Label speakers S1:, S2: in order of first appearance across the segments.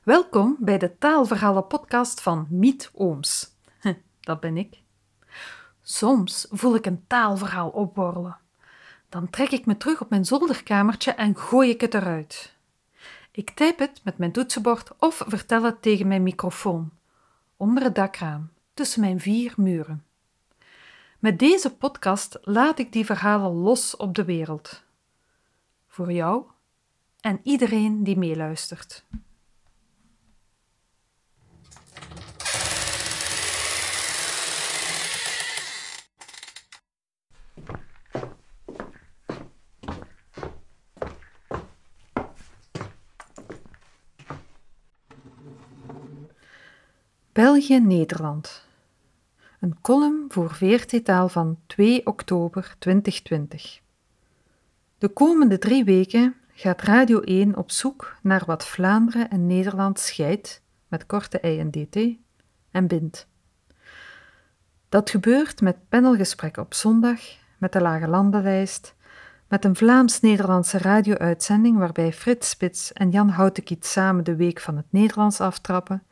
S1: Welkom bij de Taalverhalen podcast van Miet Ooms. Dat ben ik. Soms voel ik een taalverhaal opborrelen. Dan trek ik me terug op mijn zolderkamertje en gooi ik het eruit. Ik typ het met mijn toetsenbord of vertel het tegen mijn microfoon, onder het dakraam, tussen mijn vier muren. Met deze podcast laat ik die verhalen los op de wereld. Voor jou en iedereen die meeluistert. België-Nederland. Een column voor VRT-taal van 2 oktober 2020. De komende drie weken gaat Radio 1 op zoek naar wat Vlaanderen en Nederland scheidt, met korte i en dt, en bindt. Dat gebeurt met panelgesprekken op zondag, met de Lage Landenlijst, met een Vlaams-Nederlandse radio-uitzending waarbij Frits Spits en Jan Houtekiet samen de Week van het Nederlands aftrappen,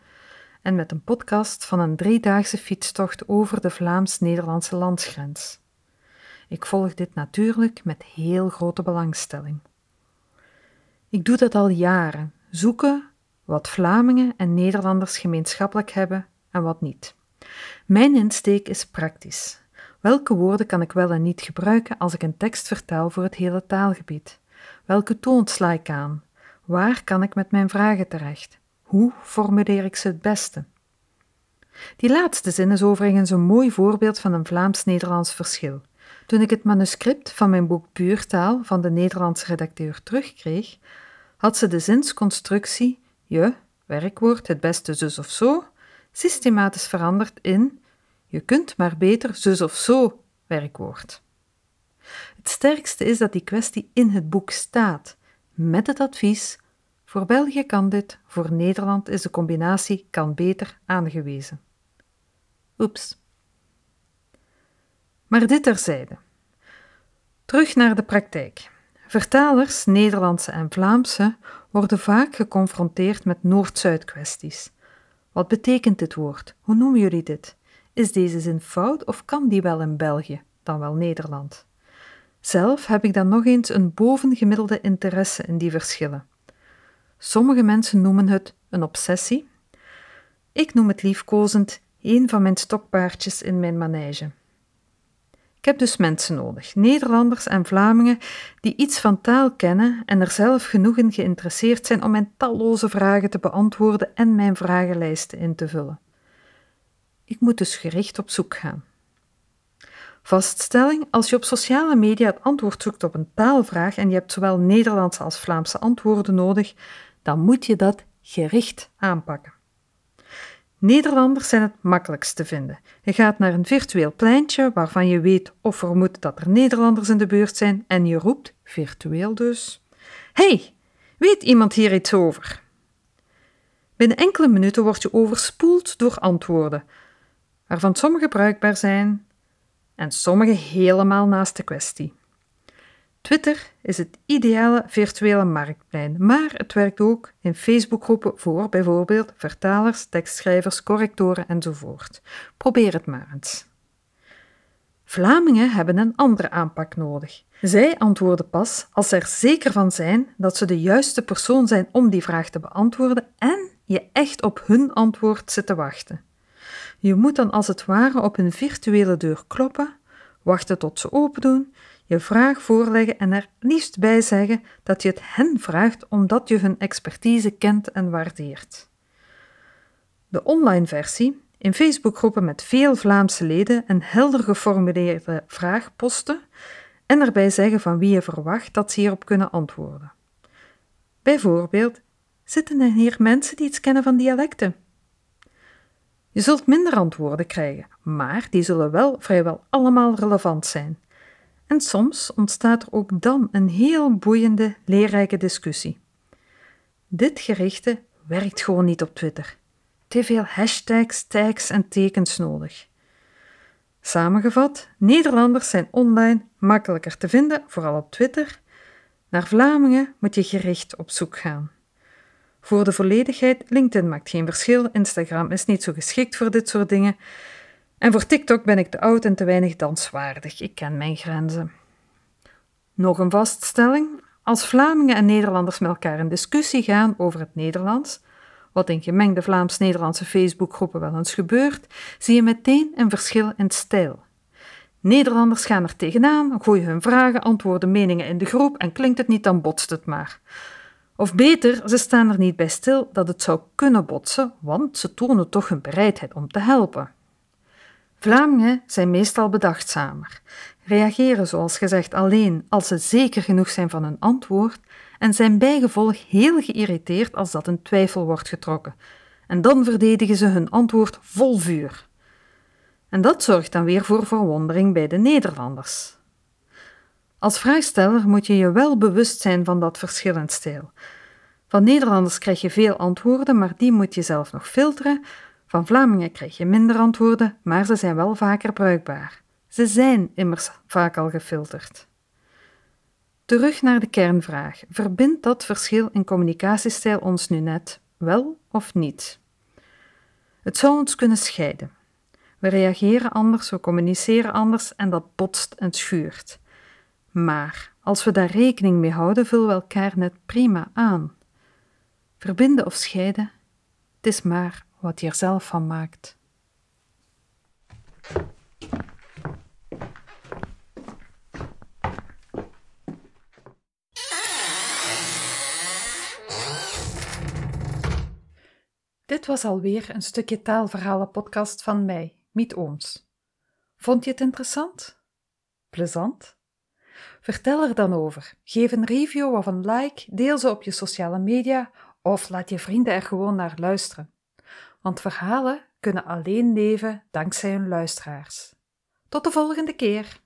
S1: en met een podcast van een driedaagse fietstocht over de Vlaams-Nederlandse landsgrens. Ik volg dit natuurlijk met heel grote belangstelling. Ik doe dat al jaren, zoeken wat Vlamingen en Nederlanders gemeenschappelijk hebben en wat niet. Mijn insteek is praktisch. Welke woorden kan ik wel en niet gebruiken als ik een tekst vertaal voor het hele taalgebied? Welke toon sla ik aan? Waar kan ik met mijn vragen terecht? Hoe formuleer ik ze het beste? Die laatste zin is overigens een mooi voorbeeld van een Vlaams-Nederlands verschil. Toen ik het manuscript van mijn boek Buurtaal van de Nederlandse redacteur terugkreeg, had ze de zinsconstructie je, werkwoord, het beste zus of zo, systematisch veranderd in je kunt maar beter zus of zo, werkwoord. Het sterkste is dat die kwestie in het boek staat, met het advies voor België kan dit, voor Nederland is de combinatie kan beter aangewezen. Oeps. Maar dit terzijde. Terug naar de praktijk. Vertalers, Nederlandse en Vlaamse, worden vaak geconfronteerd met Noord-Zuid kwesties. Wat betekent dit woord? Hoe noemen jullie dit? Is deze zin fout of kan die wel in België, dan wel Nederland? Zelf heb ik dan nog eens een bovengemiddelde interesse in die verschillen. Sommige mensen noemen het een obsessie. Ik noem het liefkozend een van mijn stokpaardjes in mijn manege. Ik heb dus mensen nodig, Nederlanders en Vlamingen, die iets van taal kennen en er zelf genoeg in geïnteresseerd zijn om mijn talloze vragen te beantwoorden en mijn vragenlijsten in te vullen. Ik moet dus gericht op zoek gaan. Vaststelling: als je op sociale media het antwoord zoekt op een taalvraag en je hebt zowel Nederlandse als Vlaamse antwoorden nodig, dan moet je dat gericht aanpakken. Nederlanders zijn het makkelijkst te vinden. Je gaat naar een virtueel pleintje waarvan je weet of vermoedt dat er Nederlanders in de buurt zijn en je roept, virtueel dus: Hey, weet iemand hier iets over? Binnen enkele minuten word je overspoeld door antwoorden, waarvan sommige bruikbaar zijn en sommige helemaal naast de kwestie. Twitter is het ideale virtuele marktplein, maar het werkt ook in Facebookgroepen voor bijvoorbeeld vertalers, tekstschrijvers, correctoren enzovoort. Probeer het maar eens. Vlamingen hebben een andere aanpak nodig. Zij antwoorden pas als ze er zeker van zijn dat ze de juiste persoon zijn om die vraag te beantwoorden en je echt op hun antwoord zit te wachten. Je moet dan als het ware op een virtuele deur kloppen, wachten tot ze open doen, je vraag voorleggen en er liefst bij zeggen dat je het hen vraagt omdat je hun expertise kent en waardeert. De online versie, in Facebookgroepen met veel Vlaamse leden een helder geformuleerde vraag posten en erbij zeggen van wie je verwacht dat ze hierop kunnen antwoorden. Bijvoorbeeld, zitten er hier mensen die iets kennen van dialecten? Je zult minder antwoorden krijgen, maar die zullen wel vrijwel allemaal relevant zijn. En soms ontstaat er ook dan een heel boeiende, leerrijke discussie. Dit gerichte werkt gewoon niet op Twitter. Te veel hashtags, tags en tekens nodig. Samengevat, Nederlanders zijn online makkelijker te vinden, vooral op Twitter. Naar Vlamingen moet je gericht op zoek gaan. Voor de volledigheid, LinkedIn maakt geen verschil, Instagram is niet zo geschikt voor dit soort dingen. En voor TikTok ben ik te oud en te weinig danswaardig. Ik ken mijn grenzen. Nog een vaststelling. Als Vlamingen en Nederlanders met elkaar in discussie gaan over het Nederlands, wat in gemengde Vlaams-Nederlandse Facebookgroepen wel eens gebeurt, zie je meteen een verschil in stijl. Nederlanders gaan er tegenaan, gooien hun vragen, antwoorden, meningen in de groep en klinkt het niet, dan botst het maar. Of beter, ze staan er niet bij stil dat het zou kunnen botsen, want ze tonen toch hun bereidheid om te helpen. Vlamingen zijn meestal bedachtzamer, reageren zoals gezegd alleen als ze zeker genoeg zijn van hun antwoord en zijn bijgevolg heel geïrriteerd als dat een twijfel wordt getrokken. En dan verdedigen ze hun antwoord vol vuur. En dat zorgt dan weer voor verwondering bij de Nederlanders. Als vraagsteller moet je je wel bewust zijn van dat verschil in stijl. Van Nederlanders krijg je veel antwoorden, maar die moet je zelf nog filteren. Van Vlamingen krijg je minder antwoorden, maar ze zijn wel vaker bruikbaar. Ze zijn immers vaak al gefilterd. Terug naar de kernvraag. Verbindt dat verschil in communicatiestijl ons nu net, wel of niet? Het zou ons kunnen scheiden. We reageren anders, we communiceren anders en dat botst en schuurt. Maar als we daar rekening mee houden, vullen we elkaar net prima aan. Verbinden of scheiden, het is maar wat je er zelf van maakt. Dit was alweer een stukje taalverhalen podcast van mij, Miet Ooms. Vond je het interessant? Plezant? Vertel er dan over. Geef een review of een like, deel ze op je sociale media of laat je vrienden er gewoon naar luisteren. Want verhalen kunnen alleen leven dankzij hun luisteraars. Tot de volgende keer!